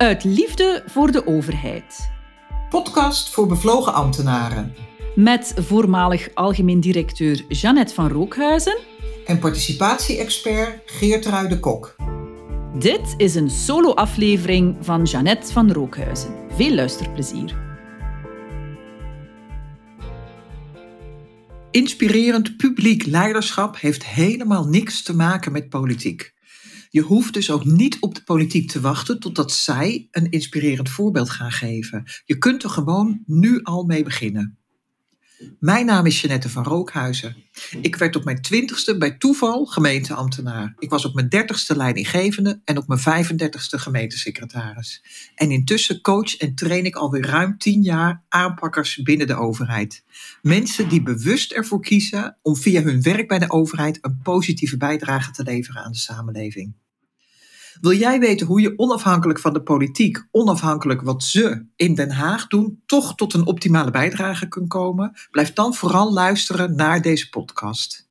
Uit liefde voor de overheid. Podcast voor bevlogen ambtenaren. Met voormalig algemeen directeur Jeannette van Rookhuizen. En participatie-expert Geert de Kok. Dit is een solo-aflevering van Jeannette van Rookhuizen. Veel luisterplezier. Inspirerend publiek leiderschap heeft helemaal niks te maken met politiek. Je hoeft dus ook niet op de politiek te wachten totdat zij een inspirerend voorbeeld gaan geven. Je kunt er gewoon nu al mee beginnen. Mijn naam is Jeanette van Rookhuizen. Ik werd op mijn twintigste bij toeval gemeenteambtenaar. Ik was op mijn dertigste leidinggevende en op mijn 35ste gemeentesecretaris. En intussen coach en train ik alweer ruim tien jaar aanpakkers binnen de overheid. Mensen die bewust ervoor kiezen om via hun werk bij de overheid een positieve bijdrage te leveren aan de samenleving. Wil jij weten hoe je onafhankelijk van de politiek, onafhankelijk wat ze in Den Haag doen, toch tot een optimale bijdrage kunt komen? Blijf dan vooral luisteren naar deze podcast.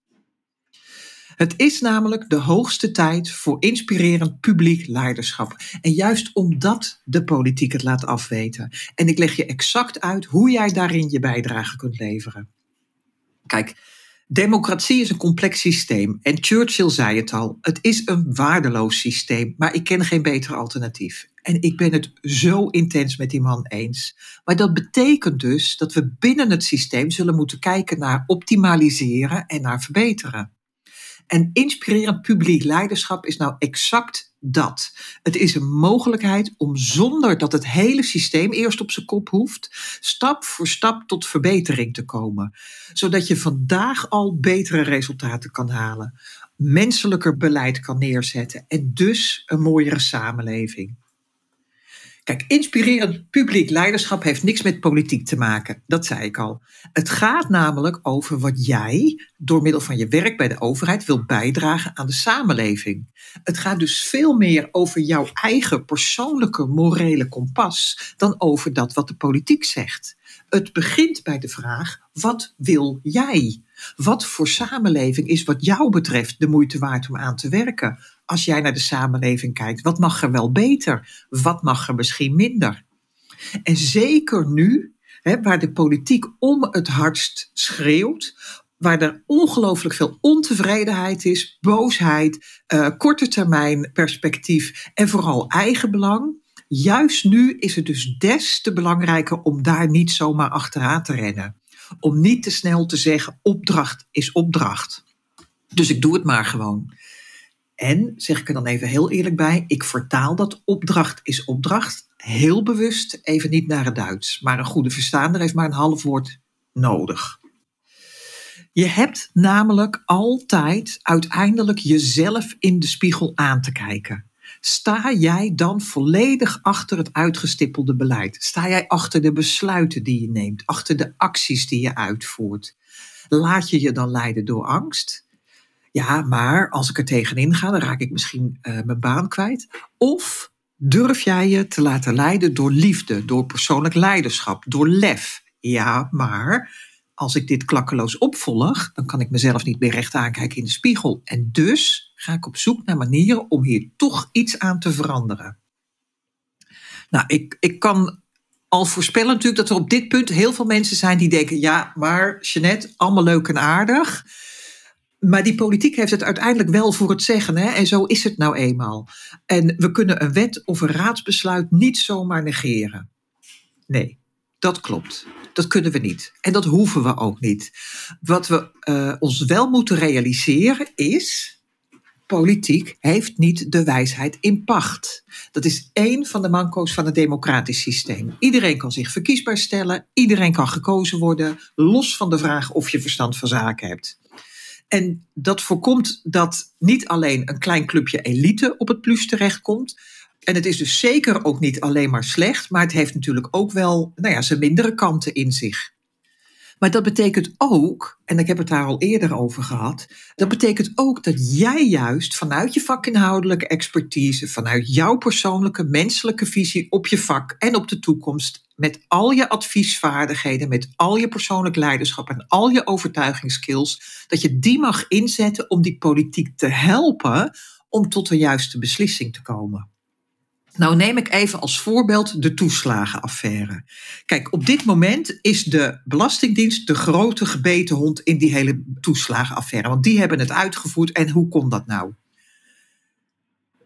Het is namelijk de hoogste tijd voor inspirerend publiek leiderschap. En juist omdat de politiek het laat afweten. En ik leg je exact uit hoe jij daarin je bijdrage kunt leveren. Kijk, Democratie is een complex systeem en Churchill zei het al, het is een waardeloos systeem, maar ik ken geen beter alternatief. En ik ben het zo intens met die man eens. Maar dat betekent dus dat we binnen het systeem zullen moeten kijken naar optimaliseren en naar verbeteren. En inspirerend publiek leiderschap is nou exact dat. Het is een mogelijkheid om zonder dat het hele systeem eerst op zijn kop hoeft, stap voor stap tot verbetering te komen. Zodat je vandaag al betere resultaten kan halen, menselijker beleid kan neerzetten en dus een mooiere samenleving. Kijk, inspirerend publiek leiderschap heeft niks met politiek te maken. Dat zei ik al. Het gaat namelijk over wat jij door middel van je werk bij de overheid wil bijdragen aan de samenleving. Het gaat dus veel meer over jouw eigen persoonlijke morele kompas dan over dat wat de politiek zegt. Het begint bij de vraag: wat wil jij? Wat voor samenleving is wat jou betreft de moeite waard om aan te werken? Als jij naar de samenleving kijkt, wat mag er wel beter? Wat mag er misschien minder? En zeker nu, hè, waar de politiek om het hardst schreeuwt, waar er ongelooflijk veel ontevredenheid is, boosheid, uh, korte termijn perspectief en vooral eigenbelang. Juist nu is het dus des te belangrijker om daar niet zomaar achteraan te rennen. Om niet te snel te zeggen: opdracht is opdracht. Dus ik doe het maar gewoon. En, zeg ik er dan even heel eerlijk bij, ik vertaal dat opdracht is opdracht heel bewust even niet naar het Duits. Maar een goede verstaander heeft maar een half woord nodig. Je hebt namelijk altijd uiteindelijk jezelf in de spiegel aan te kijken. Sta jij dan volledig achter het uitgestippelde beleid? Sta jij achter de besluiten die je neemt, achter de acties die je uitvoert? Laat je je dan leiden door angst? Ja, maar als ik er tegenin ga, dan raak ik misschien uh, mijn baan kwijt. Of durf jij je te laten leiden door liefde, door persoonlijk leiderschap, door lef? Ja, maar als ik dit klakkeloos opvolg, dan kan ik mezelf niet meer recht aankijken in de spiegel. En dus ga ik op zoek naar manieren om hier toch iets aan te veranderen. Nou, ik, ik kan al voorspellen natuurlijk dat er op dit punt heel veel mensen zijn die denken: ja, maar Jeanette, allemaal leuk en aardig. Maar die politiek heeft het uiteindelijk wel voor het zeggen. Hè? En zo is het nou eenmaal. En we kunnen een wet of een raadsbesluit niet zomaar negeren. Nee, dat klopt. Dat kunnen we niet. En dat hoeven we ook niet. Wat we uh, ons wel moeten realiseren is. Politiek heeft niet de wijsheid in pacht. Dat is één van de manco's van het democratisch systeem. Iedereen kan zich verkiesbaar stellen, iedereen kan gekozen worden, los van de vraag of je verstand van zaken hebt. En dat voorkomt dat niet alleen een klein clubje elite op het plus terechtkomt. En het is dus zeker ook niet alleen maar slecht, maar het heeft natuurlijk ook wel nou ja, zijn mindere kanten in zich. Maar dat betekent ook, en ik heb het daar al eerder over gehad, dat betekent ook dat jij juist vanuit je vakinhoudelijke expertise, vanuit jouw persoonlijke menselijke visie op je vak en op de toekomst, met al je adviesvaardigheden, met al je persoonlijk leiderschap en al je overtuigingsskills, dat je die mag inzetten om die politiek te helpen om tot de juiste beslissing te komen. Nou neem ik even als voorbeeld de toeslagenaffaire. Kijk, op dit moment is de Belastingdienst de grote gebeten hond in die hele toeslagenaffaire. Want die hebben het uitgevoerd. En hoe kon dat nou?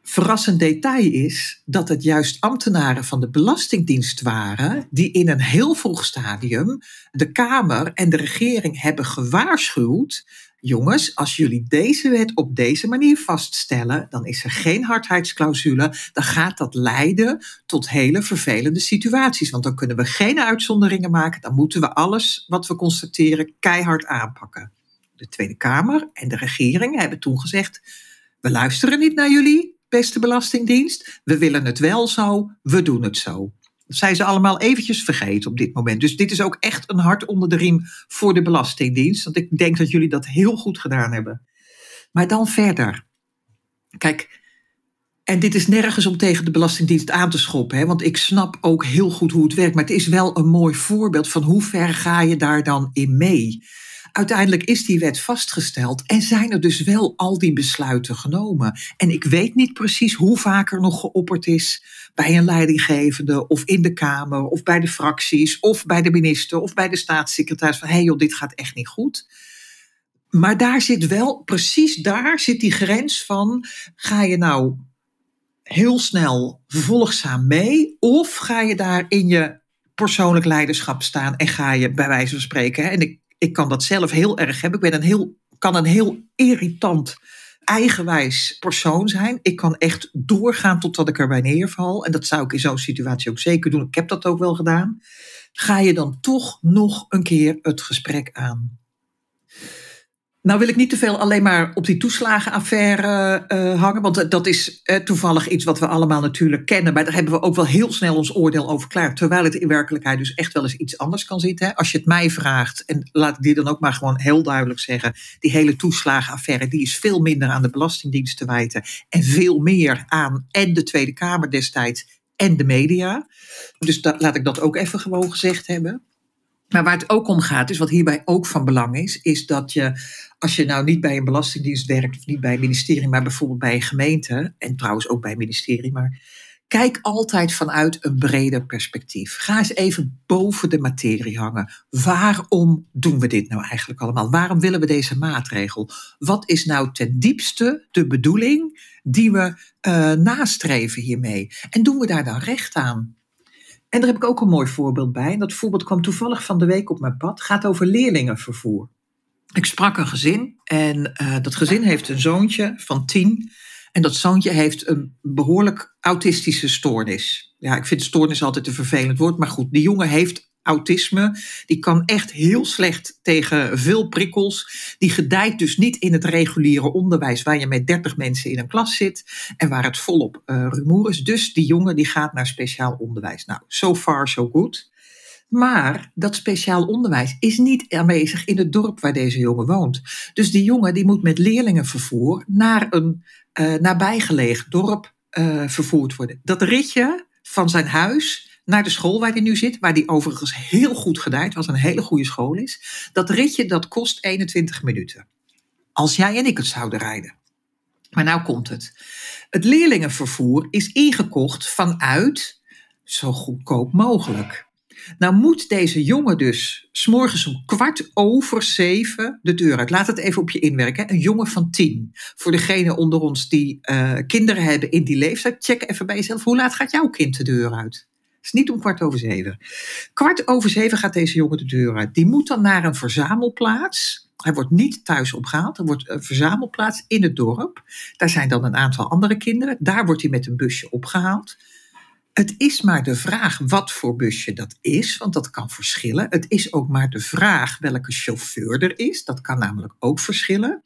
Verrassend detail is dat het juist ambtenaren van de Belastingdienst waren die in een heel vroeg stadium de Kamer en de regering hebben gewaarschuwd jongens, als jullie deze wet op deze manier vaststellen, dan is er geen hardheidsclausule. Dan gaat dat leiden tot hele vervelende situaties. Want dan kunnen we geen uitzonderingen maken. Dan moeten we alles wat we constateren keihard aanpakken. De Tweede Kamer en de regering hebben toen gezegd: we luisteren niet naar jullie, beste Belastingdienst. We willen het wel zo, we doen het zo. Zijn ze allemaal eventjes vergeten op dit moment. Dus dit is ook echt een hart onder de riem voor de Belastingdienst. Want ik denk dat jullie dat heel goed gedaan hebben. Maar dan verder. Kijk, en dit is nergens om tegen de Belastingdienst aan te schoppen. Hè, want ik snap ook heel goed hoe het werkt. Maar het is wel een mooi voorbeeld van hoe ver ga je daar dan in mee uiteindelijk is die wet vastgesteld en zijn er dus wel al die besluiten genomen. En ik weet niet precies hoe vaak er nog geopperd is bij een leidinggevende of in de Kamer of bij de fracties of bij de minister of bij de staatssecretaris van hé hey joh, dit gaat echt niet goed. Maar daar zit wel, precies daar zit die grens van, ga je nou heel snel volgzaam mee of ga je daar in je persoonlijk leiderschap staan en ga je bij wijze van spreken, en ik ik kan dat zelf heel erg hebben. Ik ben een heel, kan een heel irritant, eigenwijs persoon zijn. Ik kan echt doorgaan totdat ik erbij neerval. En dat zou ik in zo'n situatie ook zeker doen. Ik heb dat ook wel gedaan. Ga je dan toch nog een keer het gesprek aan? Nou wil ik niet te veel alleen maar op die toeslagenaffaire uh, hangen, want dat is uh, toevallig iets wat we allemaal natuurlijk kennen, maar daar hebben we ook wel heel snel ons oordeel over klaar, terwijl het in werkelijkheid dus echt wel eens iets anders kan zitten. Als je het mij vraagt, en laat ik die dan ook maar gewoon heel duidelijk zeggen, die hele toeslagenaffaire die is veel minder aan de Belastingdienst te wijten en veel meer aan en de Tweede Kamer destijds en de media. Dus dat, laat ik dat ook even gewoon gezegd hebben. Maar waar het ook om gaat, is wat hierbij ook van belang is, is dat je, als je nou niet bij een belastingdienst werkt, of niet bij een ministerie, maar bijvoorbeeld bij een gemeente, en trouwens ook bij een ministerie, maar kijk altijd vanuit een breder perspectief. Ga eens even boven de materie hangen. Waarom doen we dit nou eigenlijk allemaal? Waarom willen we deze maatregel? Wat is nou ten diepste de bedoeling die we uh, nastreven hiermee? En doen we daar dan recht aan? En daar heb ik ook een mooi voorbeeld bij. En dat voorbeeld kwam toevallig van de week op mijn pad. Het gaat over leerlingenvervoer. Ik sprak een gezin en uh, dat gezin heeft een zoontje van tien. En dat zoontje heeft een behoorlijk autistische stoornis. Ja, ik vind stoornis altijd een vervelend woord, maar goed, die jongen heeft autisme. Die kan echt heel slecht tegen veel prikkels. Die gedijt dus niet in het reguliere onderwijs waar je met 30 mensen in een klas zit en waar het volop uh, rumoer is. Dus die jongen die gaat naar speciaal onderwijs. Nou, so far so good. Maar dat speciaal onderwijs is niet aanwezig in het dorp waar deze jongen woont. Dus die jongen die moet met leerlingenvervoer naar een uh, nabijgelegen dorp uh, vervoerd worden. Dat ritje van zijn huis naar de school waar hij nu zit, waar die overigens heel goed gedijt, wat een hele goede school is. Dat ritje dat kost 21 minuten. Als jij en ik het zouden rijden. Maar nou komt het. Het leerlingenvervoer is ingekocht vanuit zo goedkoop mogelijk. Nou moet deze jongen dus s'morgens om kwart over zeven de deur uit. Laat het even op je inwerken. Een jongen van tien. Voor degene onder ons die uh, kinderen hebben in die leeftijd, check even bij jezelf. Hoe laat gaat jouw kind de deur uit? Is niet om kwart over zeven. Kwart over zeven gaat deze jongen de deur uit. Die moet dan naar een verzamelplaats. Hij wordt niet thuis opgehaald. Er wordt een verzamelplaats in het dorp. Daar zijn dan een aantal andere kinderen. Daar wordt hij met een busje opgehaald. Het is maar de vraag wat voor busje dat is, want dat kan verschillen. Het is ook maar de vraag welke chauffeur er is. Dat kan namelijk ook verschillen.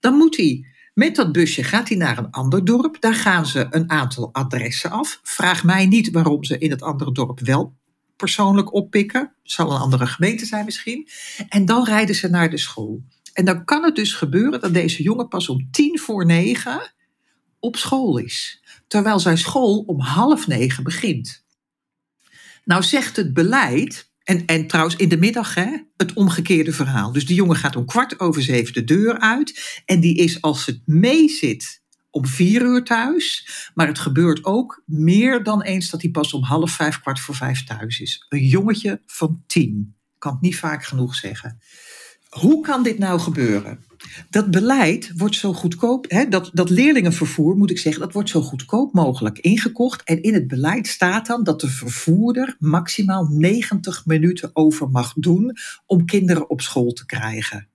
Dan moet hij met dat busje gaat hij naar een ander dorp. Daar gaan ze een aantal adressen af. Vraag mij niet waarom ze in het andere dorp wel persoonlijk oppikken. Het zal een andere gemeente zijn misschien. En dan rijden ze naar de school. En dan kan het dus gebeuren dat deze jongen pas om tien voor negen op school is. Terwijl zijn school om half negen begint. Nou zegt het beleid, en, en trouwens in de middag hè, het omgekeerde verhaal. Dus die jongen gaat om kwart over zeven de deur uit. En die is als het mee zit om vier uur thuis. Maar het gebeurt ook meer dan eens dat hij pas om half vijf, kwart voor vijf thuis is. Een jongetje van tien. Ik kan het niet vaak genoeg zeggen. Hoe kan dit nou gebeuren? Dat beleid wordt zo goedkoop, hè, dat, dat leerlingenvervoer moet ik zeggen, dat wordt zo goedkoop mogelijk ingekocht. En in het beleid staat dan dat de vervoerder maximaal 90 minuten over mag doen om kinderen op school te krijgen.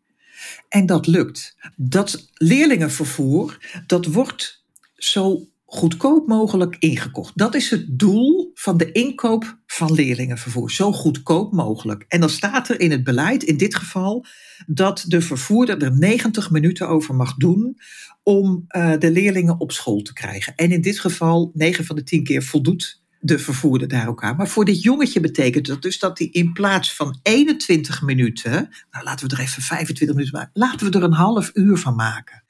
En dat lukt. Dat leerlingenvervoer, dat wordt zo goedkoop mogelijk ingekocht. Dat is het doel van de inkoop van leerlingenvervoer. Zo goedkoop mogelijk. En dan staat er in het beleid, in dit geval, dat de vervoerder er 90 minuten over mag doen om uh, de leerlingen op school te krijgen. En in dit geval, 9 van de 10 keer voldoet de vervoerder daar ook aan. Maar voor dit jongetje betekent dat dus dat hij in plaats van 21 minuten, nou laten we er even 25 minuten maken, laten we er een half uur van maken.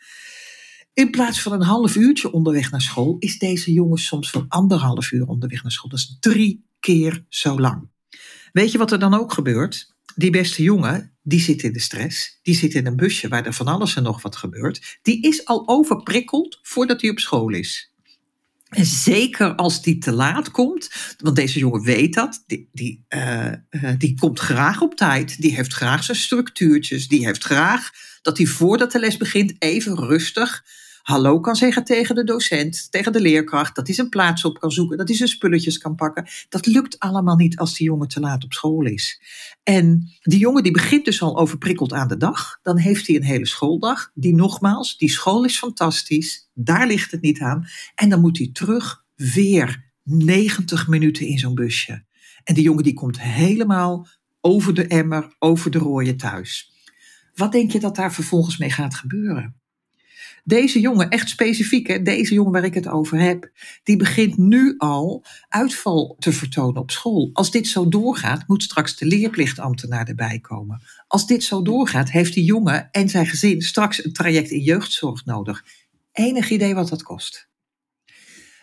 In plaats van een half uurtje onderweg naar school, is deze jongen soms voor anderhalf uur onderweg naar school. Dat is drie keer zo lang. Weet je wat er dan ook gebeurt? Die beste jongen, die zit in de stress. Die zit in een busje waar er van alles en nog wat gebeurt. Die is al overprikkeld voordat hij op school is. En zeker als die te laat komt, want deze jongen weet dat, die, die, uh, uh, die komt graag op tijd, die heeft graag zijn structuurtjes, die heeft graag dat hij voordat de les begint even rustig hallo kan zeggen tegen de docent, tegen de leerkracht, dat hij zijn plaats op kan zoeken, dat hij zijn spulletjes kan pakken. Dat lukt allemaal niet als die jongen te laat op school is. En die jongen die begint dus al overprikkeld aan de dag. Dan heeft hij een hele schooldag. Die nogmaals, die school is fantastisch. Daar ligt het niet aan. En dan moet hij terug weer 90 minuten in zo'n busje. En die jongen die komt helemaal over de emmer, over de rooien thuis. Wat denk je dat daar vervolgens mee gaat gebeuren? Deze jongen, echt specifiek, hè, deze jongen waar ik het over heb, die begint nu al uitval te vertonen op school. Als dit zo doorgaat, moet straks de leerplichtambtenaar erbij komen. Als dit zo doorgaat, heeft die jongen en zijn gezin straks een traject in jeugdzorg nodig. Enig idee wat dat kost.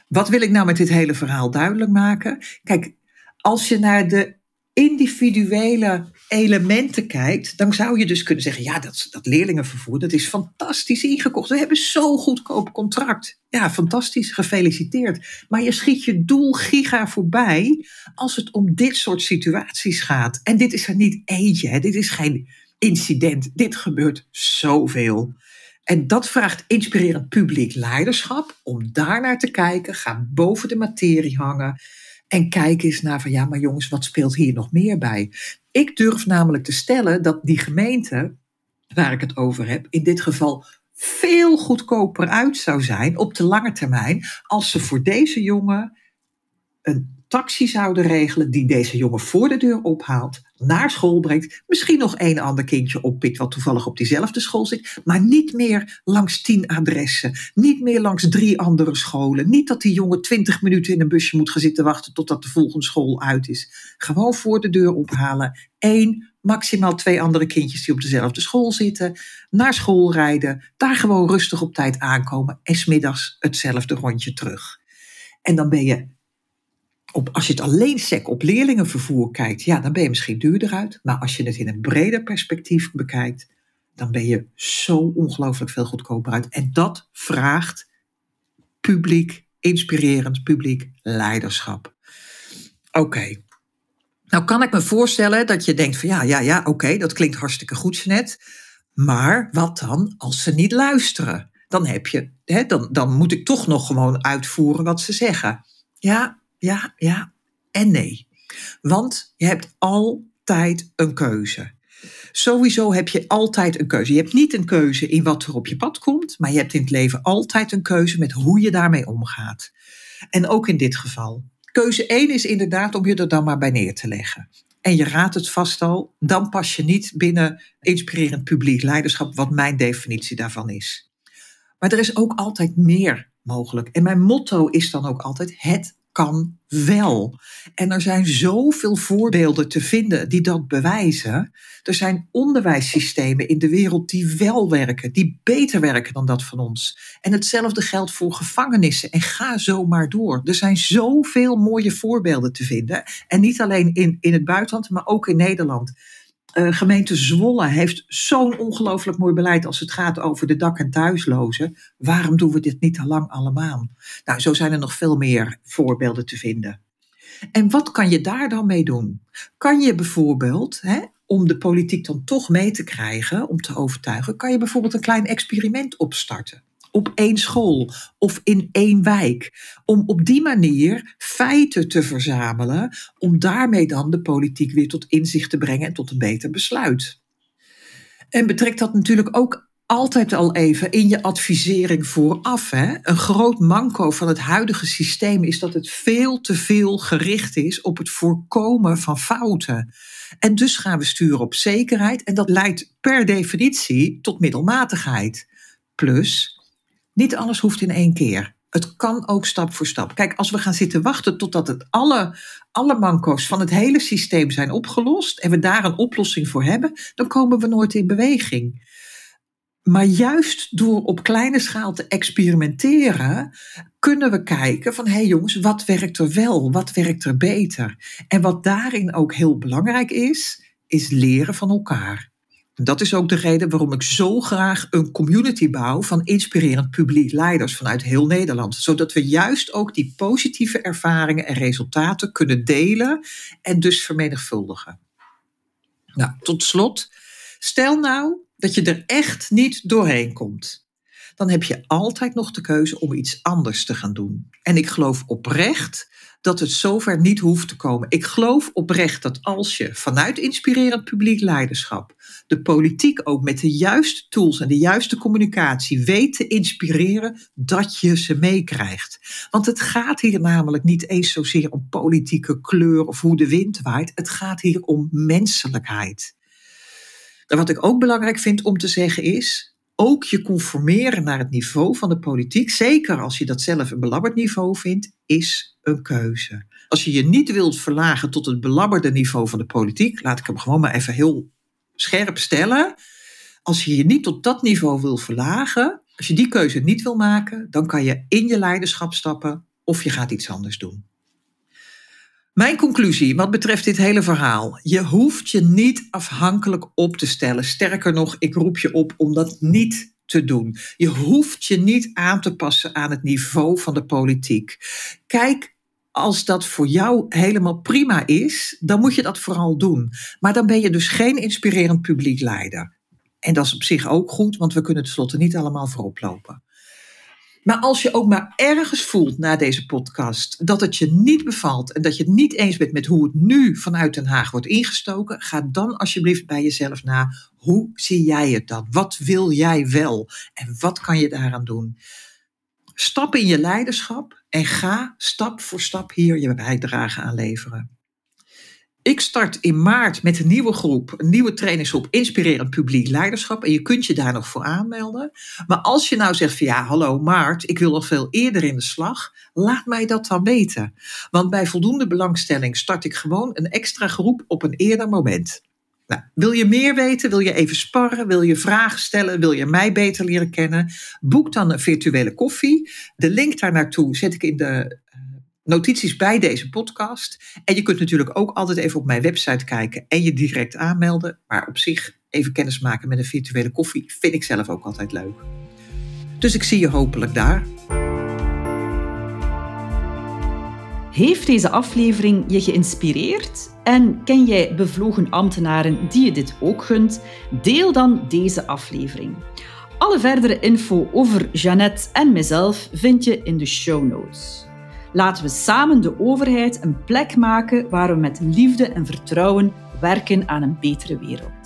Wat wil ik nou met dit hele verhaal duidelijk maken? Kijk, als je naar de individuele elementen kijkt, dan zou je dus kunnen zeggen: ja, dat, dat leerlingenvervoer, dat is fantastisch ingekocht. We hebben zo'n goedkoop contract. Ja, fantastisch, gefeliciteerd. Maar je schiet je doel giga voorbij als het om dit soort situaties gaat. En dit is er niet eentje, hè. dit is geen incident. Dit gebeurt zoveel. En dat vraagt inspirerend publiek leiderschap om daarnaar te kijken. Ga boven de materie hangen. En kijk eens naar van ja, maar jongens, wat speelt hier nog meer bij? Ik durf namelijk te stellen dat die gemeente waar ik het over heb, in dit geval veel goedkoper uit zou zijn op de lange termijn als ze voor deze jongen een taxi zouden regelen die deze jongen voor de deur ophaalt, naar school brengt, misschien nog een ander kindje oppikt wat toevallig op diezelfde school zit, maar niet meer langs tien adressen, niet meer langs drie andere scholen, niet dat die jongen twintig minuten in een busje moet gaan zitten wachten totdat de volgende school uit is. Gewoon voor de deur ophalen, één, maximaal twee andere kindjes die op dezelfde school zitten, naar school rijden, daar gewoon rustig op tijd aankomen en smiddags hetzelfde rondje terug. En dan ben je op, als je het alleen sec op leerlingenvervoer kijkt, ja, dan ben je misschien duurder uit. Maar als je het in een breder perspectief bekijkt, dan ben je zo ongelooflijk veel goedkoper uit. En dat vraagt publiek, inspirerend publiek leiderschap. Oké. Nou kan ik me voorstellen dat je denkt van ja, ja, ja, oké, dat klinkt hartstikke goed. Maar wat dan als ze niet luisteren? Dan, heb je, hè, dan, dan moet ik toch nog gewoon uitvoeren wat ze zeggen. Ja, ja, ja en nee. Want je hebt altijd een keuze. Sowieso heb je altijd een keuze. Je hebt niet een keuze in wat er op je pad komt, maar je hebt in het leven altijd een keuze met hoe je daarmee omgaat. En ook in dit geval. Keuze 1 is inderdaad om je er dan maar bij neer te leggen. En je raadt het vast al, dan pas je niet binnen inspirerend publiek leiderschap, wat mijn definitie daarvan is. Maar er is ook altijd meer mogelijk. En mijn motto is dan ook altijd: het kan wel. En er zijn zoveel voorbeelden te vinden die dat bewijzen. Er zijn onderwijssystemen in de wereld die wel werken, die beter werken dan dat van ons. En hetzelfde geldt voor gevangenissen. En ga zo maar door. Er zijn zoveel mooie voorbeelden te vinden. En niet alleen in, in het buitenland, maar ook in Nederland. Uh, gemeente Zwolle heeft zo'n ongelooflijk mooi beleid als het gaat over de dak- en thuislozen. Waarom doen we dit niet al lang allemaal? Nou, zo zijn er nog veel meer voorbeelden te vinden. En wat kan je daar dan mee doen? Kan je bijvoorbeeld, hè, om de politiek dan toch mee te krijgen, om te overtuigen, kan je bijvoorbeeld een klein experiment opstarten op één school of in één wijk. Om op die manier feiten te verzamelen, om daarmee dan de politiek weer tot inzicht te brengen en tot een beter besluit. En betrekt dat natuurlijk ook altijd al even in je advisering vooraf. Hè? Een groot manco van het huidige systeem is dat het veel te veel gericht is op het voorkomen van fouten. En dus gaan we sturen op zekerheid en dat leidt per definitie tot middelmatigheid. Plus, niet alles hoeft in één keer. Het kan ook stap voor stap. Kijk, als we gaan zitten wachten totdat het alle, alle manco's van het hele systeem zijn opgelost en we daar een oplossing voor hebben, dan komen we nooit in beweging. Maar juist door op kleine schaal te experimenteren, kunnen we kijken van hé hey jongens, wat werkt er wel, wat werkt er beter? En wat daarin ook heel belangrijk is, is leren van elkaar. Dat is ook de reden waarom ik zo graag een community bouw van inspirerend publiek leiders vanuit heel Nederland. Zodat we juist ook die positieve ervaringen en resultaten kunnen delen en dus vermenigvuldigen. Nou, tot slot, stel nou dat je er echt niet doorheen komt. Dan heb je altijd nog de keuze om iets anders te gaan doen. En ik geloof oprecht dat het zover niet hoeft te komen. Ik geloof oprecht dat als je vanuit inspirerend publiek leiderschap de politiek ook met de juiste tools en de juiste communicatie weet te inspireren, dat je ze meekrijgt. Want het gaat hier namelijk niet eens zozeer om politieke kleur of hoe de wind waait. Het gaat hier om menselijkheid. En wat ik ook belangrijk vind om te zeggen is, ook je conformeren naar het niveau van de politiek, zeker als je dat zelf een belabberd niveau vindt, is een keuze. Als je je niet wilt verlagen tot het belabberde niveau van de politiek, laat ik hem gewoon maar even heel scherp stellen. Als je je niet tot dat niveau wil verlagen, als je die keuze niet wil maken, dan kan je in je leiderschap stappen of je gaat iets anders doen. Mijn conclusie wat betreft dit hele verhaal. Je hoeft je niet afhankelijk op te stellen. Sterker nog, ik roep je op om dat niet te doen. Je hoeft je niet aan te passen aan het niveau van de politiek. Kijk, als dat voor jou helemaal prima is, dan moet je dat vooral doen. Maar dan ben je dus geen inspirerend publiek leider. En dat is op zich ook goed, want we kunnen tenslotte niet allemaal voorop lopen. Maar als je ook maar ergens voelt na deze podcast dat het je niet bevalt en dat je het niet eens bent met hoe het nu vanuit Den Haag wordt ingestoken, ga dan alsjeblieft bij jezelf na. Hoe zie jij het dan? Wat wil jij wel? En wat kan je daaraan doen? Stap in je leiderschap en ga stap voor stap hier je bijdrage aan leveren. Ik start in maart met een nieuwe groep, een nieuwe trainingsgroep Inspirerend Publiek Leiderschap. En je kunt je daar nog voor aanmelden. Maar als je nou zegt van ja, hallo Maart, ik wil nog veel eerder in de slag, laat mij dat dan weten. Want bij voldoende belangstelling start ik gewoon een extra groep op een eerder moment. Nou, wil je meer weten? Wil je even sparren? Wil je vragen stellen? Wil je mij beter leren kennen? Boek dan een virtuele koffie. De link daar naartoe zet ik in de notities bij deze podcast. En je kunt natuurlijk ook altijd even op mijn website kijken en je direct aanmelden. Maar op zich even kennis maken met een virtuele koffie vind ik zelf ook altijd leuk. Dus ik zie je hopelijk daar. Heeft deze aflevering je geïnspireerd? En ken jij bevlogen ambtenaren die je dit ook gunt? Deel dan deze aflevering. Alle verdere info over Jeannette en mezelf vind je in de show notes. Laten we samen de overheid een plek maken waar we met liefde en vertrouwen werken aan een betere wereld.